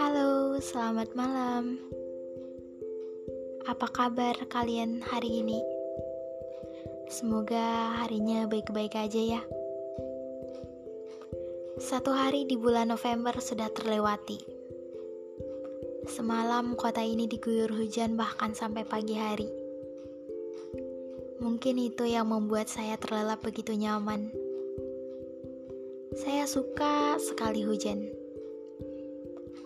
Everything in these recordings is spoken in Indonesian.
Halo, selamat malam. Apa kabar kalian hari ini? Semoga harinya baik-baik aja ya. Satu hari di bulan November sudah terlewati. Semalam kota ini diguyur hujan bahkan sampai pagi hari. Mungkin itu yang membuat saya terlelap begitu nyaman. Saya suka sekali hujan.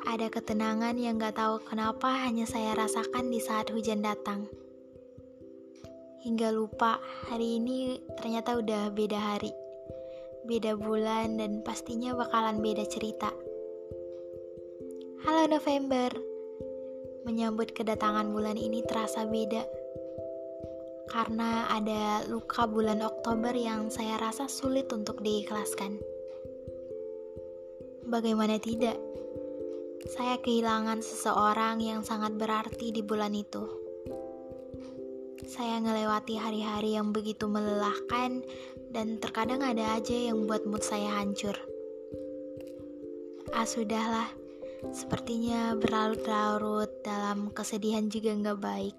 Ada ketenangan yang gak tahu kenapa hanya saya rasakan di saat hujan datang. Hingga lupa hari ini ternyata udah beda hari, beda bulan, dan pastinya bakalan beda cerita. Halo November, menyambut kedatangan bulan ini terasa beda karena ada luka bulan Oktober yang saya rasa sulit untuk diikhlaskan. Bagaimana tidak? Saya kehilangan seseorang yang sangat berarti di bulan itu. Saya ngelewati hari-hari yang begitu melelahkan dan terkadang ada aja yang buat mood saya hancur. Ah sudahlah, sepertinya berlarut-larut dalam kesedihan juga nggak baik.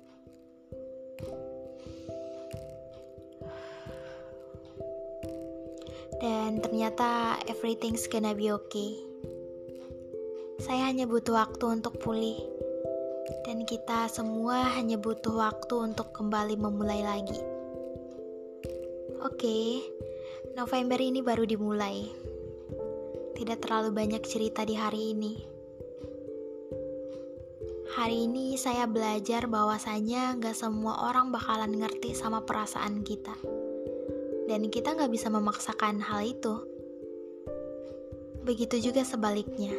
Dan ternyata everything's gonna be okay. Saya hanya butuh waktu untuk pulih, dan kita semua hanya butuh waktu untuk kembali memulai lagi. Oke, okay, November ini baru dimulai. Tidak terlalu banyak cerita di hari ini. Hari ini saya belajar bahwasanya gak semua orang bakalan ngerti sama perasaan kita dan kita nggak bisa memaksakan hal itu. Begitu juga sebaliknya,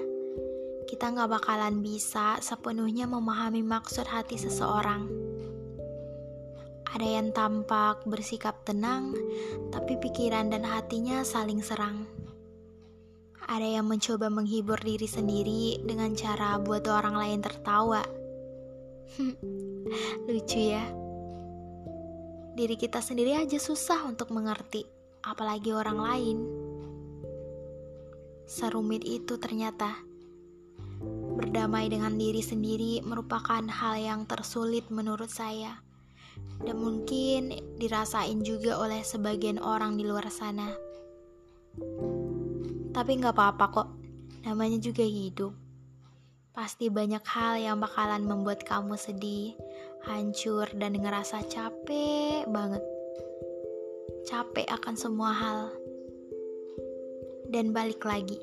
kita nggak bakalan bisa sepenuhnya memahami maksud hati seseorang. Ada yang tampak bersikap tenang, tapi pikiran dan hatinya saling serang. Ada yang mencoba menghibur diri sendiri dengan cara buat orang lain tertawa. Lucu ya diri kita sendiri aja susah untuk mengerti, apalagi orang lain. Serumit itu ternyata. Berdamai dengan diri sendiri merupakan hal yang tersulit menurut saya. Dan mungkin dirasain juga oleh sebagian orang di luar sana. Tapi nggak apa-apa kok, namanya juga hidup. Pasti banyak hal yang bakalan membuat kamu sedih, hancur, dan ngerasa capek banget. Capek akan semua hal. Dan balik lagi.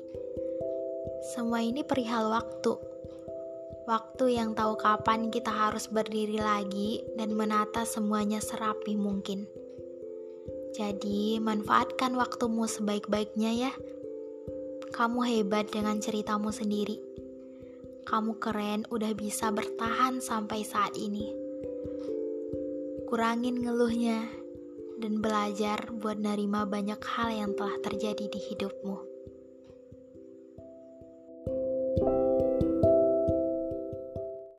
Semua ini perihal waktu. Waktu yang tahu kapan kita harus berdiri lagi dan menata semuanya serapi mungkin. Jadi, manfaatkan waktumu sebaik-baiknya ya. Kamu hebat dengan ceritamu sendiri kamu keren udah bisa bertahan sampai saat ini. Kurangin ngeluhnya dan belajar buat nerima banyak hal yang telah terjadi di hidupmu.